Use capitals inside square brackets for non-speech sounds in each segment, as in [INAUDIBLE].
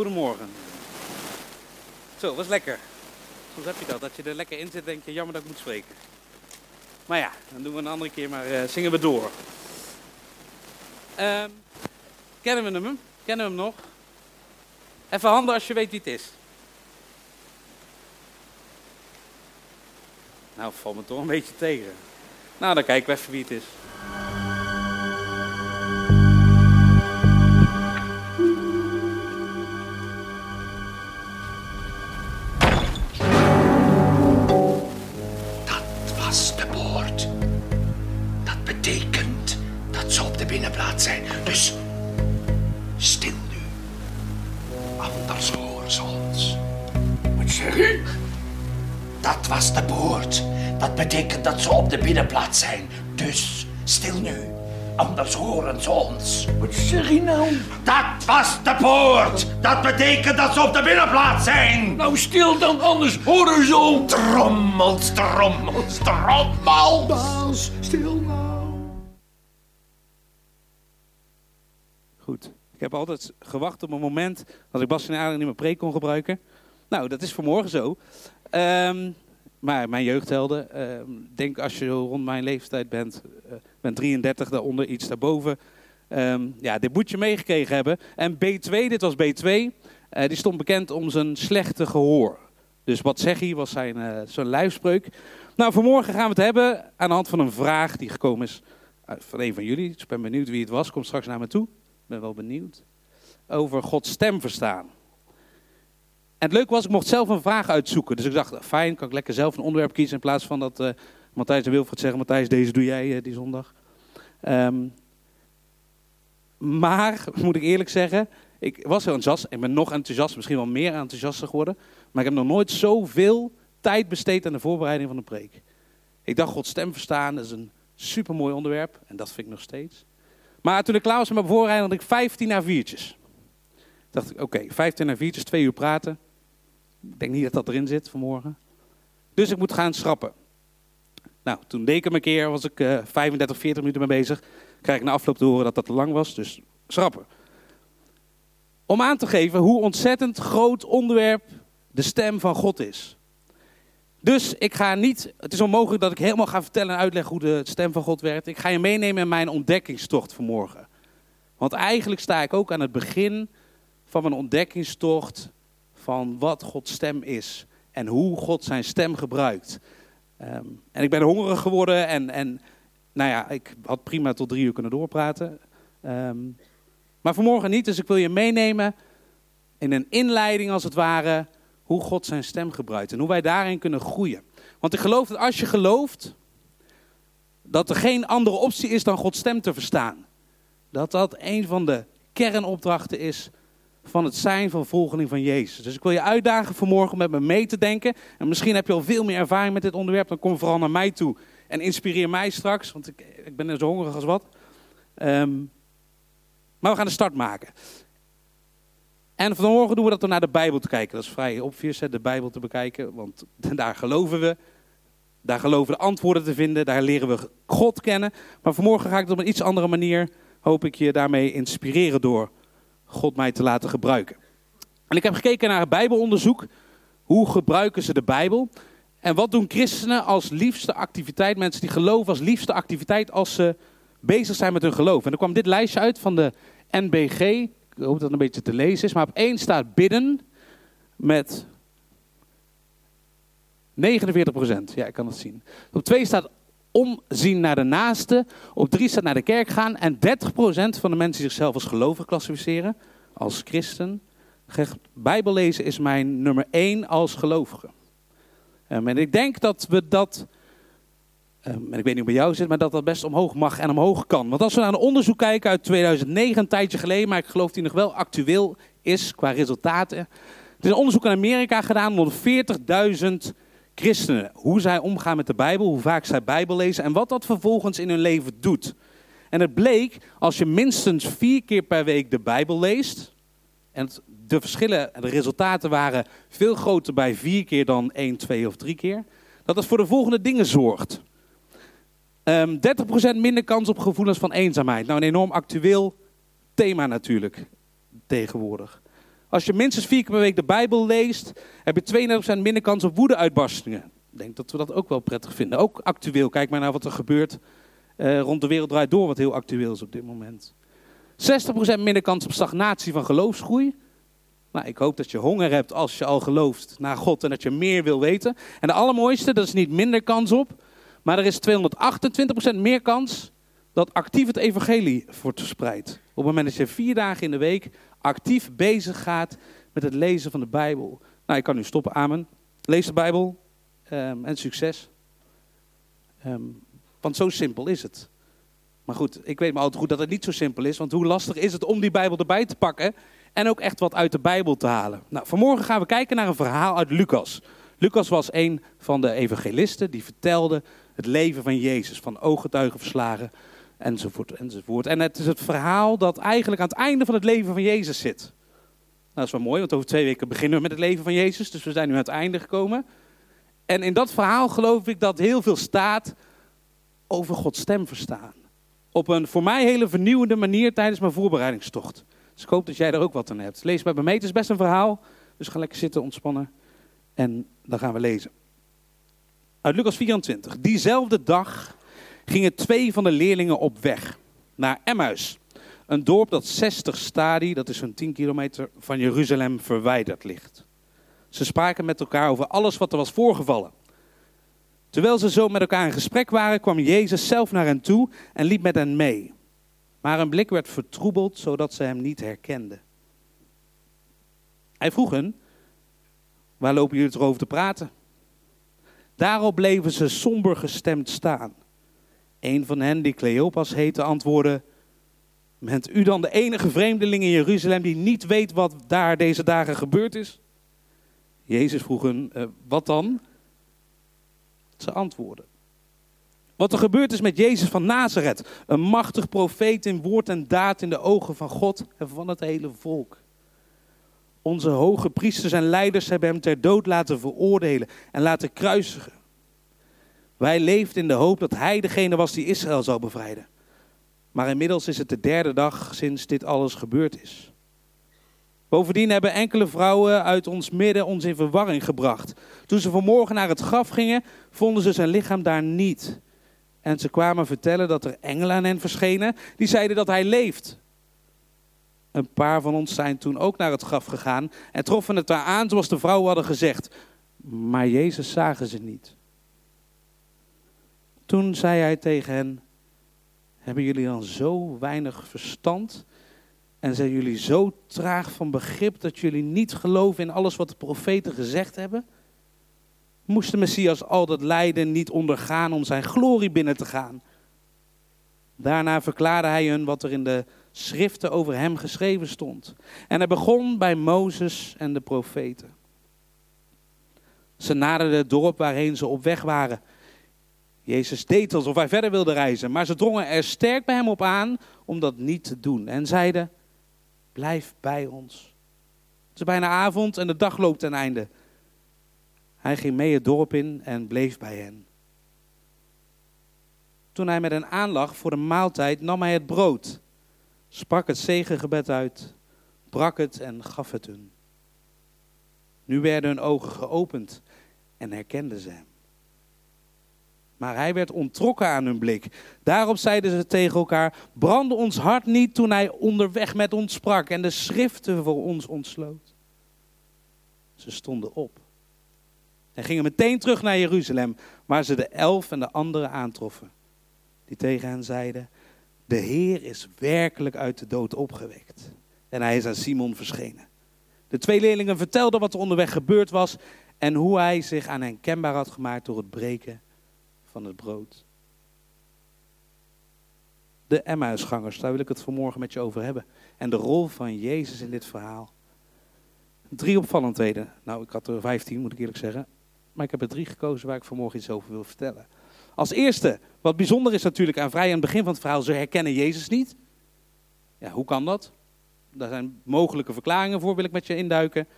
Goedemorgen. Zo, was lekker. Soms heb je dat, dat je er lekker in zit en denk je, jammer dat ik moet spreken. Maar ja, dan doen we een andere keer, maar eh, zingen we door. Ehm, kennen we hem? Kennen we hem nog? Even handen als je weet wie het is. Nou, valt me toch een beetje tegen. Nou, dan kijken we even wie het is. Ons. Wat zeg je nou? Dat was de poort. Dat betekent dat ze op de binnenplaats zijn. Nou stil dan, anders horen ze ons. Trommels, trommels, trommels. Baas, stil nou. Goed. Ik heb altijd gewacht op een moment dat ik Bas en Adriaan in mijn preek kon gebruiken. Nou, dat is vanmorgen zo. Ehm, maar mijn jeugdhelden, ehm, denk als je rond mijn leeftijd bent, uh, ben 33, daaronder iets daarboven. Ehm, ja, dit moet je meegekregen hebben. En B2, dit was B2, eh, die stond bekend om zijn slechte gehoor. Dus wat zeg je, was zijn, uh, zijn lijfspreuk. Nou, vanmorgen gaan we het hebben aan de hand van een vraag die gekomen is van een van jullie. Dus ik ben benieuwd wie het was, kom straks naar me toe. Ik ben wel benieuwd. Over Gods stem verstaan. En het leuke was, ik mocht zelf een vraag uitzoeken. Dus ik dacht, fijn, kan ik lekker zelf een onderwerp kiezen in plaats van dat Matthijs en Wilfred zeggen, Matthijs, deze doe jij die zondag. Um, maar, moet ik eerlijk zeggen, ik was heel enthousiast. Ik ben nog enthousiast, misschien wel meer enthousiaster geworden. Maar ik heb nog nooit zoveel tijd besteed aan de voorbereiding van de preek. Ik dacht, Gods stem verstaan is een supermooi onderwerp. En dat vind ik nog steeds. Maar toen ik klaar was met mijn voorbereiding, had ik 15 naar viertjes. Dacht ik, oké, okay, 15 naar viertjes, twee uur praten. Ik denk niet dat dat erin zit vanmorgen. Dus ik moet gaan schrappen. Nou, toen deed ik hem een keer, was ik uh, 35, 40 minuten mee bezig. Krijg ik na afloop te horen dat dat te lang was, dus schrappen. Om aan te geven hoe ontzettend groot onderwerp de stem van God is. Dus ik ga niet, het is onmogelijk dat ik helemaal ga vertellen en uitleggen hoe de stem van God werkt. Ik ga je meenemen in mijn ontdekkingstocht vanmorgen. Want eigenlijk sta ik ook aan het begin van mijn ontdekkingstocht van wat Gods stem is en hoe God zijn stem gebruikt. Um, en ik ben hongerig geworden en, en nou ja, ik had prima tot drie uur kunnen doorpraten. Um, maar vanmorgen niet, dus ik wil je meenemen in een inleiding als het ware hoe God zijn stem gebruikt en hoe wij daarin kunnen groeien. Want ik geloof dat als je gelooft dat er geen andere optie is dan Gods stem te verstaan, dat dat een van de kernopdrachten is van het zijn van volgeling van Jezus. Dus ik wil je uitdagen vanmorgen met me mee te denken. En misschien heb je al veel meer ervaring met dit onderwerp. Dan kom vooral naar mij toe en inspireer mij straks. Want ik, ik ben zo hongerig als wat. Um, maar we gaan de start maken. En vanmorgen doen we dat door naar de Bijbel te kijken. Dat is vrij obvious, de Bijbel te bekijken. Want [LAUGHS] daar geloven we. Daar geloven we de antwoorden te vinden. Daar leren we God kennen. Maar vanmorgen ga ik het op een iets andere manier, hoop ik je daarmee inspireren door God mij te laten gebruiken. En ik heb gekeken naar het Bijbelonderzoek. Hoe gebruiken ze de Bijbel? En wat doen christenen als liefste activiteit, mensen die geloven als liefste activiteit als ze bezig zijn met hun geloof? En er kwam dit lijstje uit van de NBG. Ik hoop dat het een beetje te lezen is. Maar op één staat bidden met 49 procent. Ja, ik kan het zien. Op twee staat omzien naar de naaste. Op drie staat naar de kerk gaan. En 30% van de mensen die zichzelf als gelovig klassificeren, als christen, Bijbel lezen is mijn nummer één als gelovige. Um, en ik denk dat we dat, um, en ik weet niet hoe bij jou zit, maar dat dat best omhoog mag en omhoog kan. Want als we naar een onderzoek kijken uit 2009, een tijdje geleden, maar ik geloof die nog wel actueel is qua resultaten. Er is een onderzoek in Amerika gedaan onder 40.000 christenen. Hoe zij omgaan met de Bijbel, hoe vaak zij Bijbel lezen en wat dat vervolgens in hun leven doet. En het bleek, als je minstens vier keer per week de Bijbel leest, en de verschillen, de resultaten waren veel groter bij vier keer dan één, twee of drie keer, dat het voor de volgende dingen zorgt. Um, 30% minder kans op gevoelens van eenzaamheid. Nou, een enorm actueel thema natuurlijk tegenwoordig. Als je minstens vier keer per week de Bijbel leest, heb je 32% minder kans op woedeuitbarstingen. Ik denk dat we dat ook wel prettig vinden. Ook actueel. Kijk maar naar wat er gebeurt uh, rond de wereld draait door, wat heel actueel is op dit moment. 60% minder kans op stagnatie van geloofsgroei. Nou, ik hoop dat je honger hebt als je al gelooft naar God en dat je meer wil weten. En de allermooiste, dat is niet minder kans op, maar er is 228% meer kans dat actief het evangelie wordt verspreid. Op het moment dat je vier dagen in de week actief bezig gaat met het lezen van de Bijbel. Nou, ik kan nu stoppen, amen. Lees de Bijbel um, en succes. Um, want zo simpel is het. Maar goed, ik weet maar altijd goed dat het niet zo simpel is. Want hoe lastig is het om die Bijbel erbij te pakken en ook echt wat uit de Bijbel te halen. Nou, vanmorgen gaan we kijken naar een verhaal uit Lucas. Lucas was een van de evangelisten die vertelde het leven van Jezus, van ooggetuigen verslagen enzovoort, enzovoort. En het is het verhaal dat eigenlijk aan het einde van het leven van Jezus zit. Nou, dat is wel mooi, want over twee weken beginnen we met het leven van Jezus, dus we zijn nu aan het einde gekomen. En in dat verhaal geloof ik dat heel veel staat over Gods stem verstaan. Op een voor mij hele vernieuwende manier tijdens mijn voorbereidingstocht. Dus ik hoop dat jij er ook wat aan hebt. Lees bij me Het is best een verhaal. Dus ga lekker zitten, ontspannen. En dan gaan we lezen. Uit Lucas 24. Diezelfde dag gingen twee van de leerlingen op weg naar Emmaus. Een dorp dat 60 stadie, dat is zo'n 10 kilometer, van Jeruzalem verwijderd ligt. Ze spraken met elkaar over alles wat er was voorgevallen. Terwijl ze zo met elkaar in gesprek waren, kwam Jezus zelf naar hen toe en liep met hen mee. Maar hun blik werd vertroebeld, zodat ze hem niet herkenden. Hij vroeg hen, waar lopen jullie erover te praten? Daarop bleven ze somber gestemd staan. Een van hen, die Cleopas heette, antwoordde, bent u dan de enige vreemdeling in Jeruzalem die niet weet wat daar deze dagen gebeurd is? Jezus vroeg hen, eh, wat dan? Ze antwoorden. Wat er gebeurd is met Jezus van Nazareth. Een machtig profeet in woord en daad in de ogen van God en van het hele volk. Onze hoge priesters en leiders hebben hem ter dood laten veroordelen en laten kruisigen. Wij leefden in de hoop dat hij degene was die Israël zou bevrijden. Maar inmiddels is het de derde dag sinds dit alles gebeurd is. Bovendien hebben enkele vrouwen uit ons midden ons in verwarring gebracht. Toen ze vanmorgen naar het graf gingen, vonden ze zijn lichaam daar niet. En ze kwamen vertellen dat er engelen aan hen verschenen, die zeiden dat hij leeft. Een paar van ons zijn toen ook naar het graf gegaan en troffen het daar aan zoals de vrouwen hadden gezegd. Maar Jezus zagen ze niet. Toen zei hij tegen hen, hebben jullie dan zo weinig verstand en zijn jullie zo traag van begrip dat jullie niet geloven in alles wat de profeten gezegd hebben? Moest de Messias al dat lijden niet ondergaan om zijn glorie binnen te gaan? Daarna verklaarde hij hun wat er in de schriften over hem geschreven stond. En hij begon bij Mozes en de profeten. Ze naderden het dorp waarheen ze op weg waren. Jezus deed alsof hij verder wilde reizen, maar ze drongen er sterk bij hem op aan om dat niet te doen en zeiden: Blijf bij ons. Het is bijna avond en de dag loopt ten einde. Hij ging mee het dorp in en bleef bij hen. Toen hij met hen aanlag voor de maaltijd, nam hij het brood, sprak het zegengebed uit, brak het en gaf het hun. Nu werden hun ogen geopend en herkenden ze hem. Maar hij werd ontrokken aan hun blik. Daarop zeiden ze tegen elkaar: Brandde ons hart niet toen hij onderweg met ons sprak en de schriften voor ons ontsloot. Ze stonden op en gingen meteen terug naar Jeruzalem, waar ze de elf en de anderen aantroffen. Die tegen hen zeiden: De Heer is werkelijk uit de dood opgewekt. En hij is aan Simon verschenen. De twee leerlingen vertelden wat er onderweg gebeurd was en hoe hij zich aan hen kenbaar had gemaakt door het breken van het brood. De Emmausgangers, daar wil ik het vanmorgen met je over hebben. En de rol van Jezus in dit verhaal. Drie opvallendheden. Nou, ik had er vijftien, moet ik eerlijk zeggen. Maar ik heb er drie gekozen waar ik vanmorgen iets over wil vertellen. Als eerste, wat bijzonder is natuurlijk aan vrij aan het begin van het verhaal, ze herkennen Jezus niet. Ja, hoe kan dat? Daar zijn mogelijke verklaringen voor, wil ik met je induiken.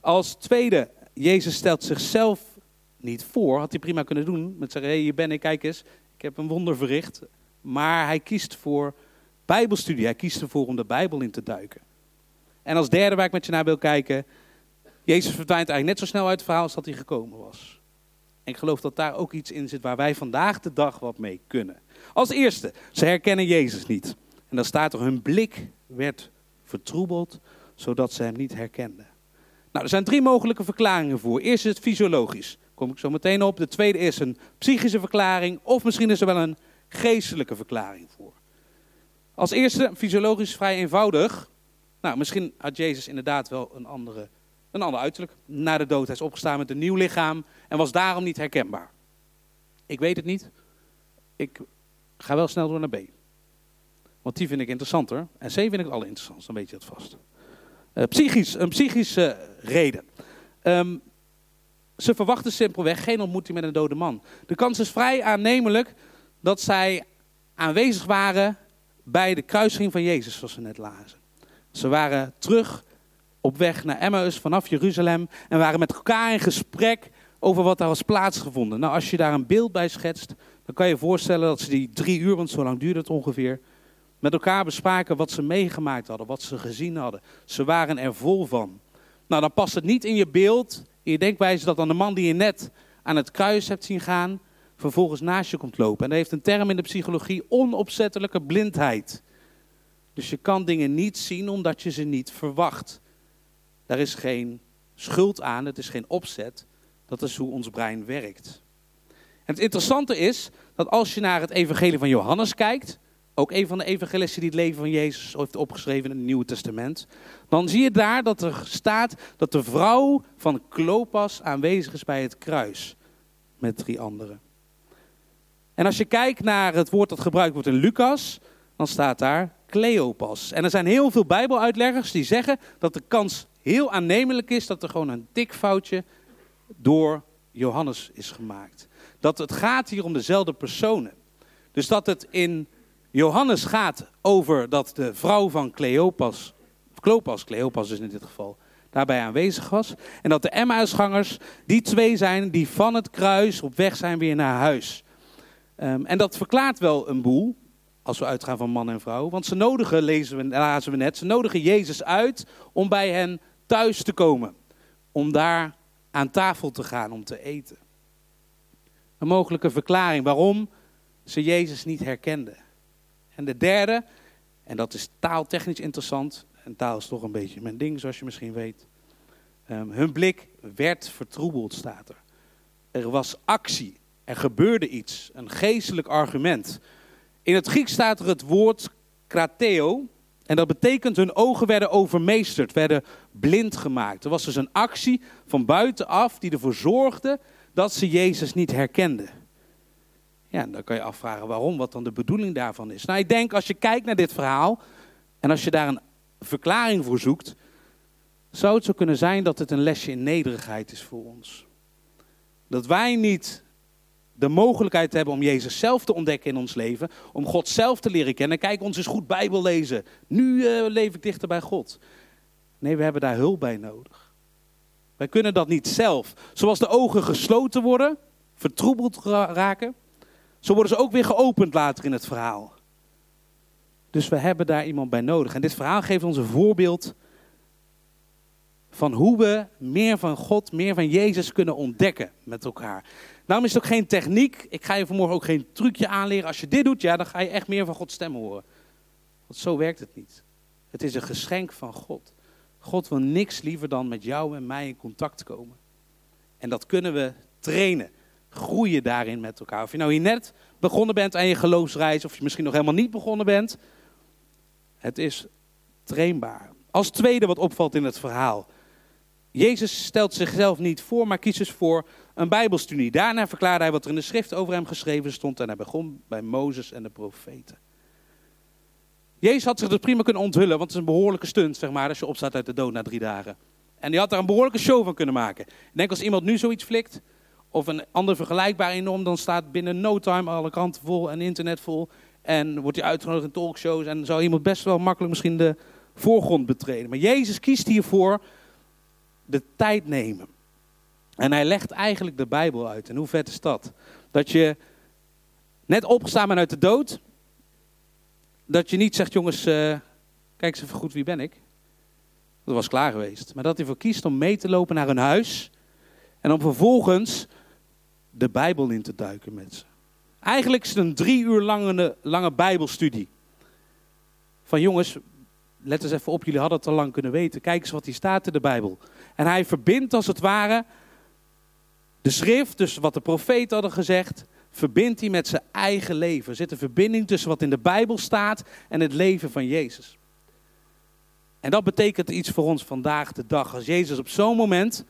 Als tweede, Jezus stelt zichzelf niet voor. Had hij prima kunnen doen. Met zeggen, hé, hey, hier ben ik, kijk eens. Ik heb een wonder verricht. Maar hij kiest voor bijbelstudie. Hij kiest ervoor om de Bijbel in te duiken. En als derde waar ik met je naar wil kijken, Jezus verdwijnt eigenlijk net zo snel uit het verhaal als dat hij gekomen was. En ik geloof dat daar ook iets in zit waar wij vandaag de dag wat mee kunnen. Als eerste, ze herkennen Jezus niet. En dan staat er, hun blik werd vertroebeld, zodat ze hem niet herkenden. Nou, er zijn drie mogelijke verklaringen voor. Eerst is het fysiologisch. Daar kom ik zo meteen op. De tweede is een psychische verklaring. Of misschien is er wel een geestelijke verklaring voor. Als eerste, fysiologisch vrij eenvoudig. Nou, misschien had Jezus inderdaad wel een, andere, een ander uiterlijk. Na de dood hij is opgestaan met een nieuw lichaam en was daarom niet herkenbaar. Ik weet het niet. Ik ga wel snel door naar B. Want die vind ik interessanter. En C vind ik het allerinteressantst, dan weet je het vast. Uh, psychisch, een psychische reden. Um, ze verwachten simpelweg geen ontmoeting met een dode man. De kans is vrij aannemelijk dat zij aanwezig waren bij de kruising van Jezus, zoals we net lazen. Ze waren terug op weg naar Emmaus vanaf Jeruzalem en waren met elkaar in gesprek over wat daar was plaatsgevonden. Nou, als je daar een beeld bij schetst, dan kan je je voorstellen dat ze die drie uur, want zo lang duurde het ongeveer, met elkaar bespraken wat ze meegemaakt hadden, wat ze gezien hadden. Ze waren er vol van. Nou, dan past het niet in je beeld, in je denkwijze, dat dan de man die je net aan het kruis hebt zien gaan, vervolgens naast je komt lopen. En dat heeft een term in de psychologie, onopzettelijke blindheid. Dus je kan dingen niet zien omdat je ze niet verwacht. Daar is geen schuld aan, het is geen opzet. Dat is hoe ons brein werkt. En het interessante is dat als je naar het evangelie van Johannes kijkt, ook een van de evangelisten die het leven van Jezus heeft opgeschreven in het Nieuwe Testament, dan zie je daar dat er staat dat de vrouw van Klopas aanwezig is bij het kruis met drie anderen. En als je kijkt naar het woord dat gebruikt wordt in Lucas, dan staat daar Cleopas. En er zijn heel veel Bijbeluitleggers die zeggen dat de kans heel aannemelijk is dat er gewoon een dik foutje door Johannes is gemaakt. Dat het gaat hier om dezelfde personen. Dus dat het in Johannes gaat over dat de vrouw van Cleopas, Clopas, Cleopas is in dit geval, daarbij aanwezig was. En dat de Emmausgangers die twee zijn die van het kruis op weg zijn weer naar huis. Um, en dat verklaart wel een boel, als we uitgaan van man en vrouw. Want ze nodigen, lezen we, lazen we net, ze nodigen Jezus uit om bij hen thuis te komen. Om daar aan tafel te gaan om te eten. Een mogelijke verklaring waarom ze Jezus niet herkenden. En de derde, en dat is taaltechnisch interessant. En taal is toch een beetje mijn ding, zoals je misschien weet. Um, hun blik werd vertroebeld, staat er. Er was actie. Er gebeurde iets. Een geestelijk argument. In het Grieks staat er het woord krateo. En dat betekent hun ogen werden overmeesterd, werden blind gemaakt. Er was dus een actie van buitenaf die ervoor zorgde dat ze Jezus niet herkenden. Ja, dan kan je afvragen waarom, wat dan de bedoeling daarvan is. Nou, ik denk als je kijkt naar dit verhaal en als je daar een verklaring voor zoekt, zou het zo kunnen zijn dat het een lesje in nederigheid is voor ons. Dat wij niet de mogelijkheid hebben om Jezus zelf te ontdekken in ons leven, om God zelf te leren kennen. Kijk, ons is goed Bijbel lezen. Nu uh, leef ik dichter bij God. Nee, we hebben daar hulp bij nodig. Wij kunnen dat niet zelf. Zoals de ogen gesloten worden, vertroebeld raken, zo worden ze ook weer geopend later in het verhaal. Dus we hebben daar iemand bij nodig. En dit verhaal geeft ons een voorbeeld van hoe we meer van God, meer van Jezus kunnen ontdekken met elkaar. Daarom is het ook geen techniek. Ik ga je vanmorgen ook geen trucje aanleren. Als je dit doet, ja, dan ga je echt meer van Gods stem horen. Want zo werkt het niet. Het is een geschenk van God. God wil niks liever dan met jou en mij in contact komen. En dat kunnen we trainen. Groeien daarin met elkaar. Of je nou hier net begonnen bent aan je geloofsreis, of je misschien nog helemaal niet begonnen bent. Het is trainbaar. Als tweede wat opvalt in het verhaal. Jezus stelt zichzelf niet voor, maar kiest dus voor een Bijbelstudie. Daarna verklaarde hij wat er in de schrift over hem geschreven stond en hij begon bij Mozes en de profeten. Jezus had zich dus prima kunnen onthullen, want het is een behoorlijke stunt, zeg maar, als je opstaat uit de dood na drie dagen. En die had daar een behoorlijke show van kunnen maken. Ik denk als iemand nu zoiets flikt, of een ander vergelijkbaar enorm, dan staat binnen no time alle kranten vol en internet vol. En wordt hij uitgenodigd in talkshows en zou iemand best wel makkelijk misschien de voorgrond betreden. Maar Jezus kiest hiervoor de tijd nemen. En hij legt eigenlijk de Bijbel uit. En hoe vet is dat? Dat je net opgestaan bent uit de dood. Dat je niet zegt, jongens, uh, kijk eens even goed, wie ben ik? Dat was klaar geweest. Maar dat hij voor kiest om mee te lopen naar hun huis. En om vervolgens de Bijbel in te duiken met ze. Eigenlijk is het een drie uur lange, lange Bijbelstudie. Van jongens, let eens even op, jullie hadden het al lang kunnen weten. Kijk eens wat hier staat in de Bijbel. En hij verbindt als het ware de schrift, dus wat de profeet hadden gezegd, verbindt hij met zijn eigen leven. Er zit een verbinding tussen wat in de Bijbel staat en het leven van Jezus. En dat betekent iets voor ons vandaag de dag. Als Jezus op zo'n moment,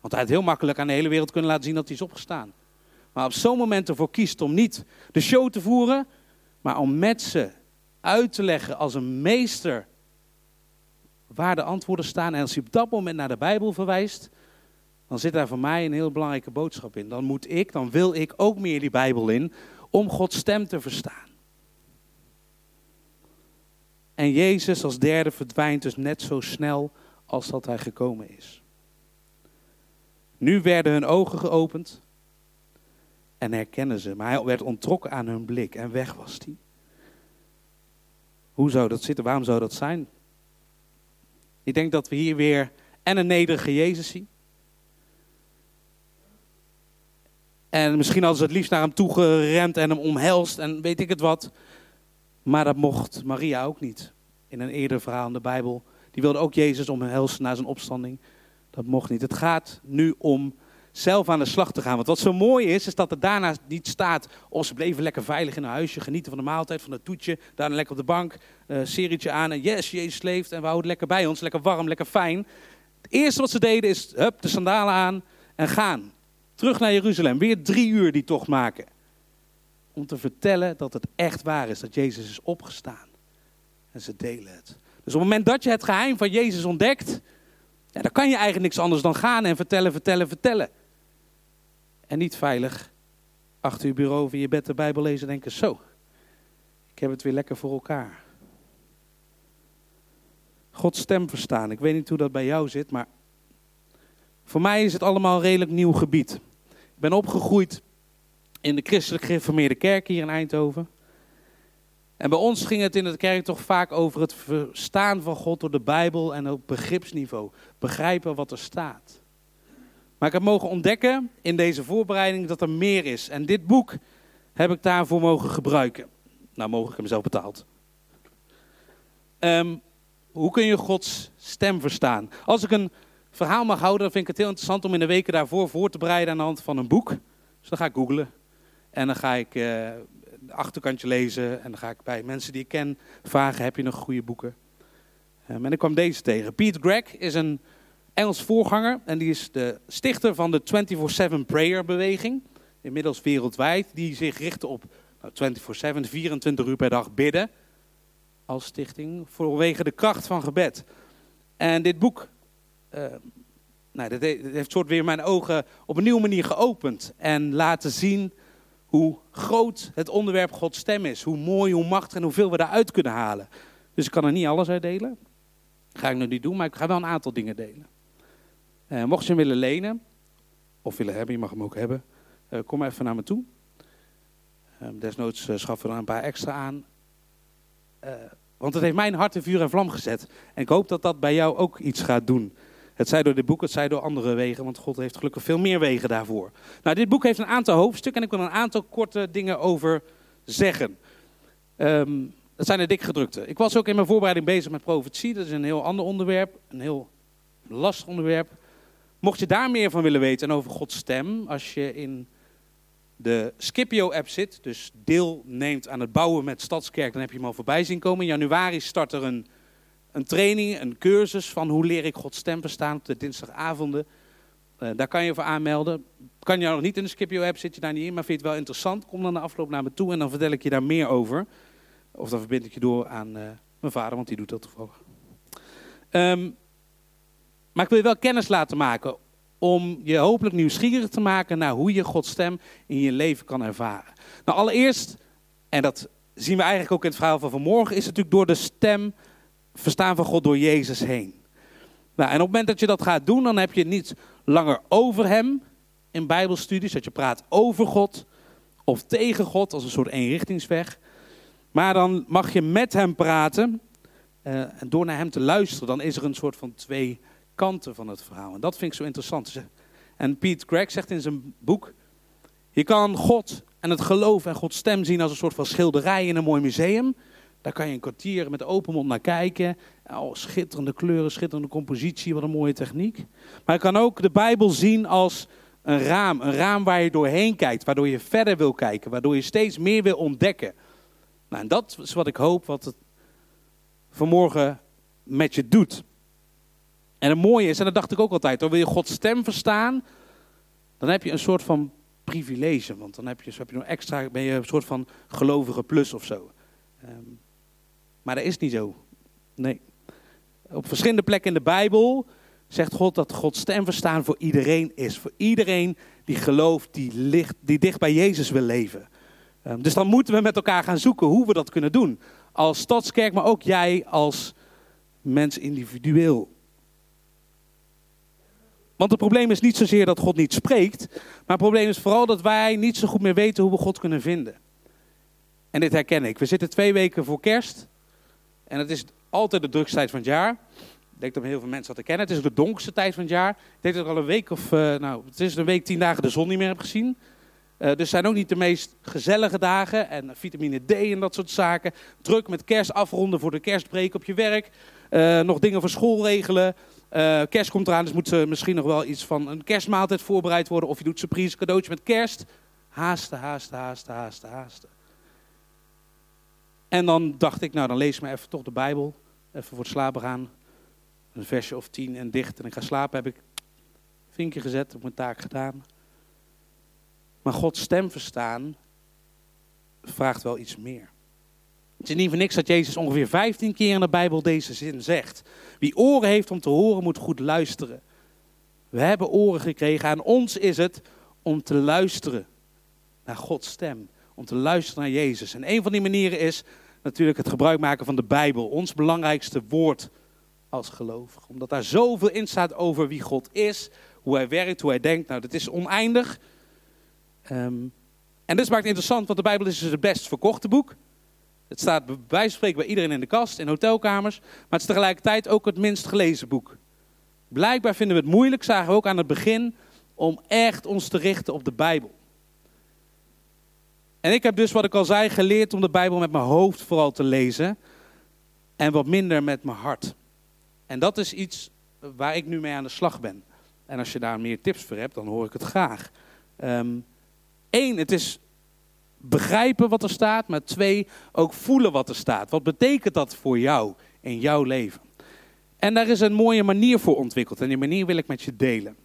want hij had heel makkelijk aan de hele wereld kunnen laten zien dat hij is opgestaan. Maar op zo'n moment ervoor kiest om niet de show te voeren, maar om met ze uit te leggen als een meester waar de antwoorden staan. En als hij op dat moment naar de Bijbel verwijst, dan zit daar voor mij een heel belangrijke boodschap in. Dan moet ik, dan wil ik ook meer die Bijbel in om Gods stem te verstaan. En Jezus als derde verdwijnt dus net zo snel als dat hij gekomen is. Nu werden hun ogen geopend en herkennen ze, maar hij werd ontrokken aan hun blik en weg was hij. Hoe zou dat zitten? Waarom zou dat zijn? Ik denk dat we hier weer en een nederige Jezus zien. En misschien hadden ze het liefst naar hem toe gerend en hem omhelst en weet ik het wat. Maar dat mocht Maria ook niet. In een eerder verhaal in de Bijbel. Die wilde ook Jezus omhelzen na zijn opstanding. Dat mocht niet. Het gaat nu om zelf aan de slag te gaan. Want wat zo mooi is, is dat er daarna niet staat... oh, ze bleven lekker veilig in hun huisje, genieten van de maaltijd, van het toetje... daarna lekker op de bank, uh, serietje aan en yes, Jezus leeft... en we houden lekker bij ons, lekker warm, lekker fijn. Het eerste wat ze deden is, hup, de sandalen aan en gaan. Terug naar Jeruzalem, weer drie uur die tocht maken. Om te vertellen dat het echt waar is, dat Jezus is opgestaan. En ze delen het. Dus op het moment dat je het geheim van Jezus ontdekt... Ja, dan kan je eigenlijk niks anders dan gaan en vertellen, vertellen, vertellen en niet veilig achter je bureau of in je bed de Bijbel lezen en denken, zo, ik heb het weer lekker voor elkaar. Gods stem verstaan. Ik weet niet hoe dat bij jou zit, maar voor mij is het allemaal een redelijk nieuw gebied. Ik ben opgegroeid in de christelijk gereformeerde kerk hier in Eindhoven. En bij ons ging het in de kerk toch vaak over het verstaan van God door de Bijbel en op begripsniveau. Begrijpen wat er staat. Maar ik heb mogen ontdekken in deze voorbereiding dat er meer is. En dit boek heb ik daarvoor mogen gebruiken. Nou, mogen ik hem zelf betaald. Um, hoe kun je Gods stem verstaan? Als ik een verhaal mag houden, dan vind ik het heel interessant om in de weken daarvoor voor te bereiden aan de hand van een boek. Dus dan ga ik googlen. En dan ga ik uh, de achterkantje lezen. En dan ga ik bij mensen die ik ken vragen, heb je nog goede boeken? Um, en ik kwam deze tegen. Pete Gregg is een Engels voorganger. En die is de stichter van de 24-7 Prayer beweging. Inmiddels wereldwijd. Die zich richt op 24-7, 24 uur per dag bidden. Als stichting. Vanwege de kracht van gebed. En dit boek. Uh, nou, dat heeft soort weer mijn ogen op een nieuwe manier geopend. En laten zien hoe groot het onderwerp Gods stem is. Hoe mooi, hoe machtig en hoeveel we daaruit kunnen halen. Dus ik kan er niet alles uit delen. Ga ik nu niet doen, maar ik ga wel een aantal dingen delen. Uh, mocht je hem willen lenen, of willen hebben, je mag hem ook hebben, uh, kom even naar me toe. Uh, desnoods schaffen we er een paar extra aan. want het heeft mijn hart in vuur en vlam gezet. En ik hoop dat dat bij jou ook iets gaat doen. Het zij door dit boek, het zij door andere wegen, want God heeft gelukkig veel meer wegen daarvoor. Nou, dit boek heeft een aantal hoofdstukken en ik wil een aantal korte dingen over zeggen. Um, dat zijn de dik gedrukte. Ik was ook in mijn voorbereiding bezig met profetie. Dat is een heel ander onderwerp, een heel lastig onderwerp. Mocht je daar meer van willen weten en over Gods stem, als je in de Scipio-app zit, dus deelneemt aan het bouwen met Stadskerk, dan heb je hem al voorbij zien komen. In januari start er een, een training, een cursus van hoe leer ik Gods stem verstaan op de dinsdagavonden. Uh, daar kan je voor aanmelden. Kan je nog niet in de Scipio-app, zit je daar niet in, maar vind je het wel interessant, kom dan de afloop naar me toe en dan vertel ik je daar meer over. Of dan verbind ik je door aan uh, mijn vader, want die doet dat toevallig. Um, maar ik wil je wel kennis laten maken om je hopelijk nieuwsgierig te maken naar hoe je Gods stem in je leven kan ervaren. Nou, allereerst, en dat zien we eigenlijk ook in het verhaal van vanmorgen, is het natuurlijk door de stem verstaan van God door Jezus heen. Nou, en op het moment dat je dat gaat doen, dan heb je niet langer over Hem in Bijbelstudies, dat je praat over God of tegen God als een soort eenrichtingsweg. Maar dan mag je met Hem praten eh, en door naar hem te luisteren, dan is er een soort van twee kanten van het verhaal. En dat vind ik zo interessant. En Pete Craig zegt in zijn boek, je kan God en het geloof en Gods stem zien als een soort van schilderij in een mooi museum. Daar kan je een kwartier met open mond naar kijken. Oh, schitterende kleuren, schitterende compositie, wat een mooie techniek. Maar je kan ook de Bijbel zien als een raam. Een raam waar je doorheen kijkt, waardoor je verder wil kijken, waardoor je steeds meer wil ontdekken. Nou, en dat is wat ik hoop wat het vanmorgen met je doet. En het mooie is, en dat dacht ik ook altijd, wil je Gods stem verstaan, dan heb je een soort van privilege. Want dan heb je, heb je nog extra, ben je een soort van gelovige plus of zo. Um, maar dat is niet zo. Nee. Op verschillende plekken in de Bijbel zegt God dat Gods stem verstaan voor iedereen is. Voor iedereen die gelooft, die, ligt, die dicht bij Jezus wil leven. Um, dus dan moeten we met elkaar gaan zoeken hoe we dat kunnen doen. Als stadskerk, maar ook jij als mens individueel. Want het probleem is niet zozeer dat God niet spreekt, maar het probleem is vooral dat wij niet zo goed meer weten hoe we God kunnen vinden. En dit herken ik. We zitten twee weken voor kerst. En het is altijd de drukste tijd van het jaar. Ik denk dat heel veel mensen dat herkennen. Het is de donkerste tijd van het jaar. Ik denk dat ik al een week of, uh, nou, het is een week, tien dagen de zon niet meer heb gezien. Uh, dus zijn ook niet de meest gezellige dagen. En vitamine D en dat soort zaken. Druk met kerst afronden voor de kerstbreek op je werk. Uh, nog dingen voor school regelen. Uh, kerst komt eraan, dus moet misschien nog wel iets van een kerstmaaltijd voorbereid worden. Of je doet surprise cadeautje met kerst. Haasten, haasten, haasten, haasten, haasten. En dan dacht ik, nou dan lees ik maar even toch de Bijbel. Even voor het slapen gaan. Een versje of tien en dicht en ik ga slapen. Heb ik vinkje gezet, heb mijn taak gedaan. Maar Gods stem verstaan vraagt wel iets meer. Het is niet voor niks dat Jezus ongeveer 15 keer in de Bijbel deze zin zegt. Wie oren heeft om te horen, moet goed luisteren. We hebben oren gekregen. Aan ons is het om te luisteren naar Gods stem. Om te luisteren naar Jezus. En een van die manieren is natuurlijk het gebruik maken van de Bijbel. Ons belangrijkste woord als gelovig. Omdat daar zoveel in staat over wie God is, hoe hij werkt, hoe hij denkt. Nou, dat is oneindig. Um, en dit maakt het interessant, want de Bijbel is dus het best verkochte boek. Het staat bij bij iedereen in de kast, in hotelkamers. Maar het is tegelijkertijd ook het minst gelezen boek. Blijkbaar vinden we het moeilijk, zagen we ook aan het begin, om echt ons te richten op de Bijbel. En ik heb dus, wat ik al zei, geleerd om de Bijbel met mijn hoofd vooral te lezen. En wat minder met mijn hart. En dat is iets waar ik nu mee aan de slag ben. En als je daar meer tips voor hebt, dan hoor ik het graag. Eén, um, het is begrijpen wat er staat. Maar twee, ook voelen wat er staat. Wat betekent dat voor jou in jouw leven? En daar is een mooie manier voor ontwikkeld. En die manier wil ik met je delen.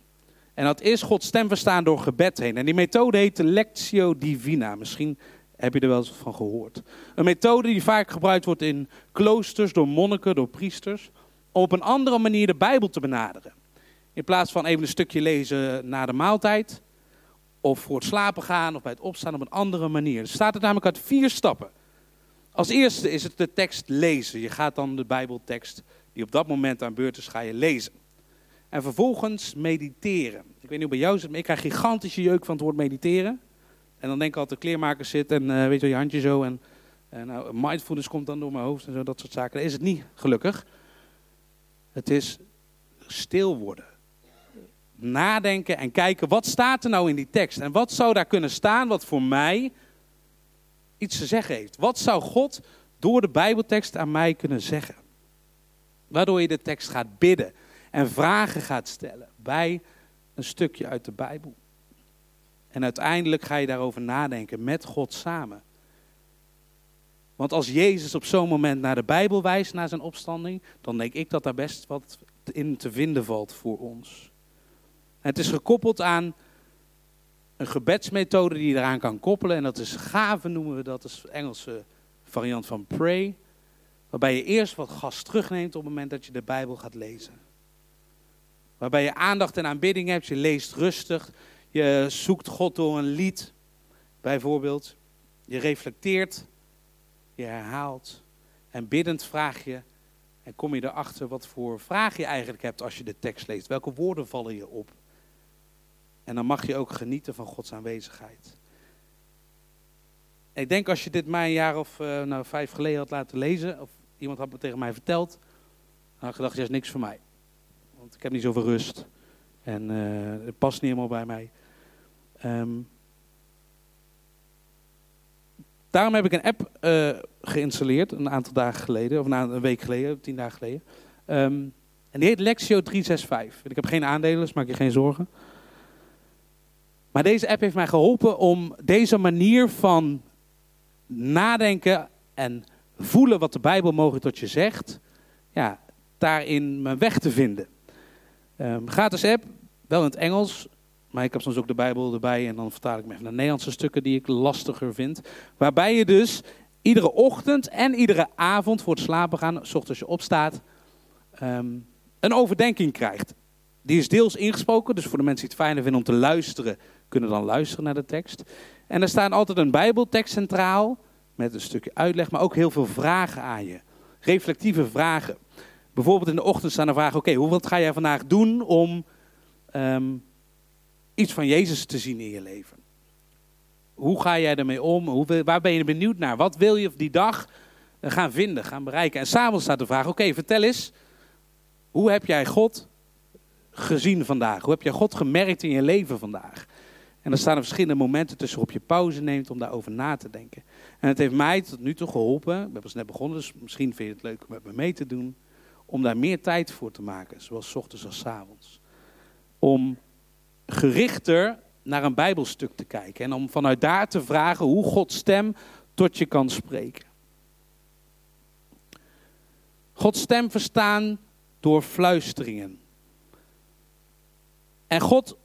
En dat is Gods stem verstaan door gebed heen. En die methode heet de Lectio Divina. Misschien heb je er wel eens van gehoord. Een methode die vaak gebruikt wordt in kloosters, door monniken, door priesters. Om op een andere manier de Bijbel te benaderen. In plaats van even een stukje lezen na de maaltijd. Of voor het slapen gaan of bij het opstaan op een andere manier. Er staat het namelijk uit vier stappen. Als eerste is het de tekst lezen. Je gaat dan de Bijbeltekst die op dat moment aan beurt is, ga je lezen. En vervolgens mediteren. Ik weet niet hoe bij jou zit, maar ik krijg gigantische jeuk van het woord mediteren. En dan denk ik altijd, de kleermaker zit en uh, weet je, je handje zo. En, en nou, mindfulness komt dan door mijn hoofd en zo, dat soort zaken. Dat is het niet, gelukkig. Het is stil worden. Nadenken en kijken, wat staat er nou in die tekst? En wat zou daar kunnen staan wat voor mij iets te zeggen heeft? Wat zou God door de Bijbeltekst aan mij kunnen zeggen? Waardoor je de tekst gaat bidden en vragen gaat stellen bij een stukje uit de Bijbel. En uiteindelijk ga je daarover nadenken met God samen. Want als Jezus op zo'n moment naar de Bijbel wijst, naar zijn opstanding, dan denk ik dat daar best wat in te vinden valt voor ons. Het is gekoppeld aan een gebedsmethode die je eraan kan koppelen. En dat is gave noemen we dat, is de Engelse variant van pray. Waarbij je eerst wat gas terugneemt op het moment dat je de Bijbel gaat lezen. Waarbij je aandacht en aanbidding hebt. Je leest rustig. Je zoekt God door een lied, bijvoorbeeld. Je reflecteert. Je herhaalt. En biddend vraag je. En kom je erachter wat voor vraag je eigenlijk hebt als je de tekst leest. Welke woorden vallen je op? En dan mag je ook genieten van Gods aanwezigheid. Ik denk als je dit mij een jaar of uh, nou, vijf geleden had laten lezen, of iemand had het tegen mij verteld. Dan had ik gedacht, ja, is niks voor mij. Want ik heb niet zoveel rust. En eh, het past niet helemaal bij mij. Ehm, daarom heb ik een app eh, geïnstalleerd, een aantal dagen geleden, of een, een week geleden, tien dagen geleden. Ehm, en die heet Lexio 365. Ik heb geen aandelen, dus maak je geen zorgen. Maar deze app heeft mij geholpen om deze manier van nadenken en voelen wat de Bijbel mogelijk tot je zegt, ja, daarin mijn weg te vinden. Um, gratis app, wel in het Engels, maar ik heb soms ook de Bijbel erbij en dan vertaal ik me even naar Nederlandse stukken die ik lastiger vind. Waarbij je dus iedere ochtend en iedere avond voor het slapen gaan, s ochtends je opstaat, um, een overdenking krijgt. Die is deels ingesproken, dus voor de mensen die het fijner vinden om te luisteren, kunnen dan luisteren naar de tekst. En er staat altijd een Bijbeltekst centraal, met een stukje uitleg, maar ook heel veel vragen aan je. Reflectieve vragen. Bijvoorbeeld in de ochtend staan er vragen, oké, okay, wat ga jij vandaag doen om um, iets van Jezus te zien in je leven? Hoe ga jij ermee om? Hoe, waar ben je benieuwd naar? Wat wil je die dag eh, gaan vinden, gaan bereiken? En s'avonds staat de vraag, oké, vertel eens, hoe heb jij God gezien vandaag? Hoe heb jij God gemerkt in je leven vandaag? En er staan er verschillende momenten tussen waarop je pauze neemt om daarover na te denken. En het heeft mij tot nu toe geholpen, we hebben net begonnen, dus misschien vind je het leuk om met me mee te doen, om daar meer tijd voor te maken, zowel s ochtends als s avonds. Om gerichter naar een bijbelstuk te kijken en om vanuit daar te vragen hoe Gods stem tot je kan spreken. Gods stem verstaan door fluisteringen. En God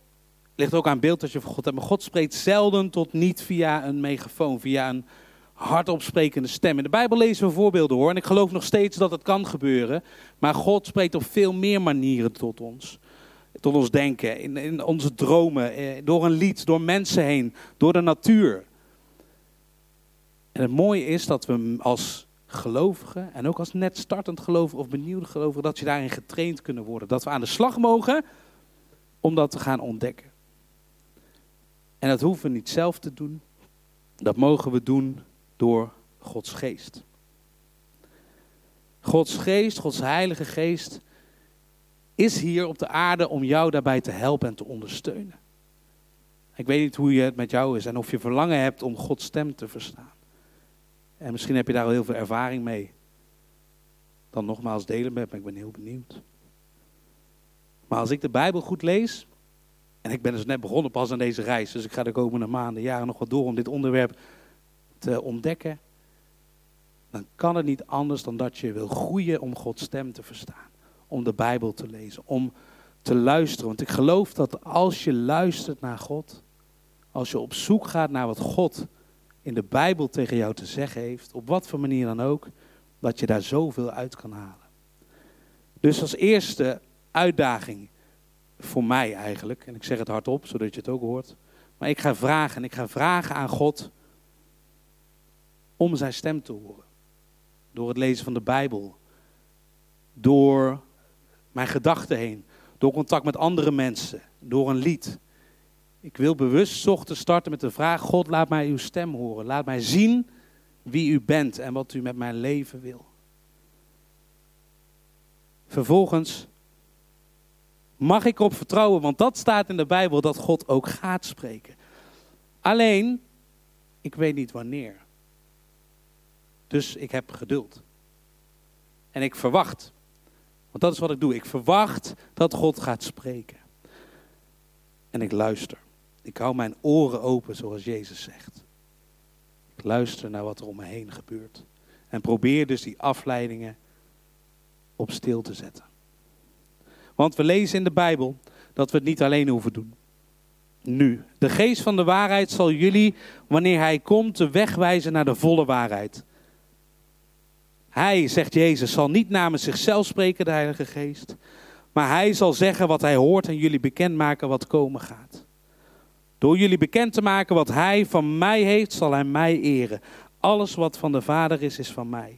ligt ook aan beeld dat je van God hebt. Maar God spreekt zelden tot niet via een megafoon, via een hardop sprekende stem. In de Bijbel lezen we voorbeelden hoor. En ik geloof nog steeds dat het kan gebeuren. Maar God spreekt op veel meer manieren tot ons. Tot ons denken, in, in onze dromen, eh, door een lied, door mensen heen, door de natuur. En het mooie is dat we als gelovigen en ook als net startend gelovige of benieuwde gelovigen, dat je daarin getraind kunnen worden. Dat we aan de slag mogen om dat te gaan ontdekken. En dat hoeven we niet zelf te doen. Dat mogen we doen door Gods geest. Gods geest, Gods heilige geest, is hier op de aarde om jou daarbij te helpen en te ondersteunen. Ik weet niet hoe je het met jou is en of je verlangen hebt om Gods stem te verstaan. En misschien heb je daar al heel veel ervaring mee. Dan nogmaals delen met me, ik ben heel benieuwd. Maar als ik de Bijbel goed lees, en ik ben dus net begonnen pas aan deze reis, dus ik ga de komende maanden, jaren nog wat door om dit onderwerp te ontdekken, dan kan het niet anders dan dat je wil groeien om Gods stem te verstaan. Om de Bijbel te lezen, om te luisteren. Want ik geloof dat als je luistert naar God, als je op zoek gaat naar wat God in de Bijbel tegen jou te zeggen heeft, op wat voor manier dan ook, dat je daar zoveel uit kan halen. Dus als eerste uitdaging voor mij eigenlijk, en ik zeg het hardop, zodat je het ook hoort, maar ik ga vragen en ik ga vragen aan God om zijn stem te horen. Door het lezen van de Bijbel, door mijn gedachten heen, door contact met andere mensen, door een lied. Ik wil bewust ochtends starten met de vraag: God, laat mij uw stem horen. Laat mij zien wie u bent en wat u met mijn leven wil. Vervolgens mag ik erop vertrouwen, want dat staat in de Bijbel dat God ook gaat spreken. Alleen, ik weet niet wanneer. Dus ik heb geduld. En ik verwacht. Want dat is wat ik doe. Ik verwacht dat God gaat spreken. En ik luister. Ik hou mijn oren open, zoals Jezus zegt. Ik luister naar wat er om me heen gebeurt. En probeer dus die afleidingen op stil te zetten. Want we lezen in de Bijbel dat we het niet alleen hoeven doen. Nu, de geest van de waarheid zal jullie, wanneer hij komt, de weg wijzen naar de volle waarheid. Hij, zegt Jezus, zal niet namens zichzelf spreken, de Heilige Geest. Maar hij zal zeggen wat hij hoort en jullie bekendmaken wat komen gaat. Door jullie bekend te maken wat hij van mij heeft, zal hij mij eren. Alles wat van de Vader is, is van mij.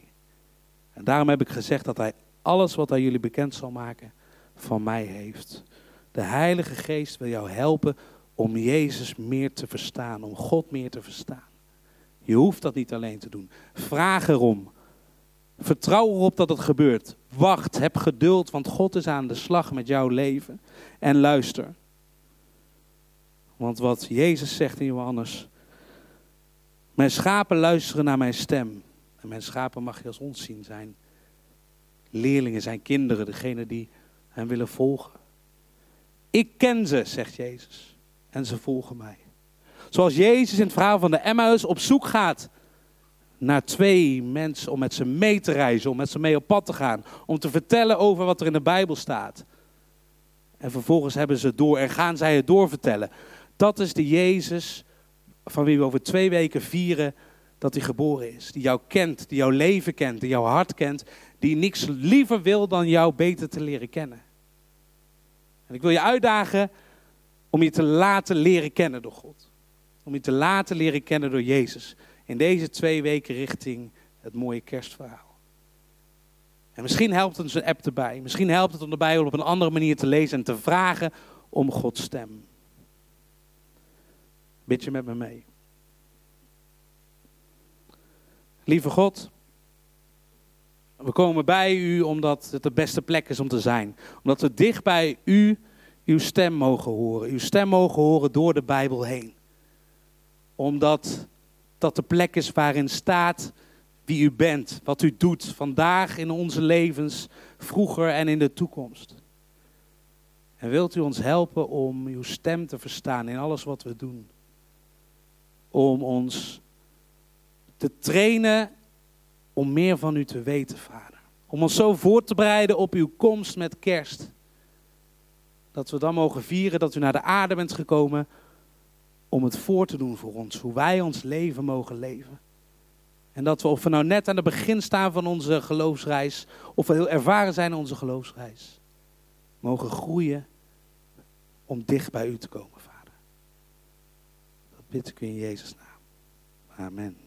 En daarom heb ik gezegd dat hij alles wat hij jullie bekend zal maken, van mij heeft. De Heilige Geest wil jou helpen om Jezus meer te verstaan, om God meer te verstaan. Je hoeft dat niet alleen te doen. Vraag erom. Vertrouw erop dat het gebeurt. Wacht, heb geduld, want God is aan de slag met jouw leven. En luister. Want wat Jezus zegt in Johannes. Mijn schapen luisteren naar mijn stem. En mijn schapen mag je als ons zien zijn. Leerlingen zijn kinderen, degene die hem willen volgen. Ik ken ze, zegt Jezus. En ze volgen mij. Zoals Jezus in het verhaal van de Emmaus op zoek gaat naar twee mensen om met ze mee te reizen, om met ze mee op pad te gaan, om te vertellen over wat er in de Bijbel staat. En vervolgens hebben ze door en gaan zij het doorvertellen. Dat is de Jezus van wie we over twee weken vieren dat hij geboren is. Die jou kent, die jouw leven kent, die jouw hart kent, die niks liever wil dan jou beter te leren kennen. En ik wil je uitdagen om je te laten leren kennen door God. Om je te laten leren kennen door Jezus. In deze twee weken richting het mooie kerstverhaal. En misschien helpt het een app erbij. Misschien helpt het om de Bijbel op een andere manier te lezen en te vragen om Gods stem. Bid je met me mee. Lieve God, we komen bij u omdat het de beste plek is om te zijn. Omdat we dicht bij u uw stem mogen horen. Uw stem mogen horen door de Bijbel heen. Omdat dat de plek is waarin staat wie u bent, wat u doet vandaag in onze levens, vroeger en in de toekomst. En wilt u ons helpen om uw stem te verstaan in alles wat we doen? Om ons te trainen om meer van u te weten, Vader. Om ons zo voor te bereiden op uw komst met kerst. Dat we dan mogen vieren dat u naar de aarde bent gekomen om het voor te doen voor ons. Hoe wij ons leven mogen leven. En dat we, of we nou net aan het begin staan van onze geloofsreis, of we heel ervaren zijn in onze geloofsreis, mogen groeien om dicht bij u te komen, Vader. Dat bid ik u in Jezus' naam. Amen.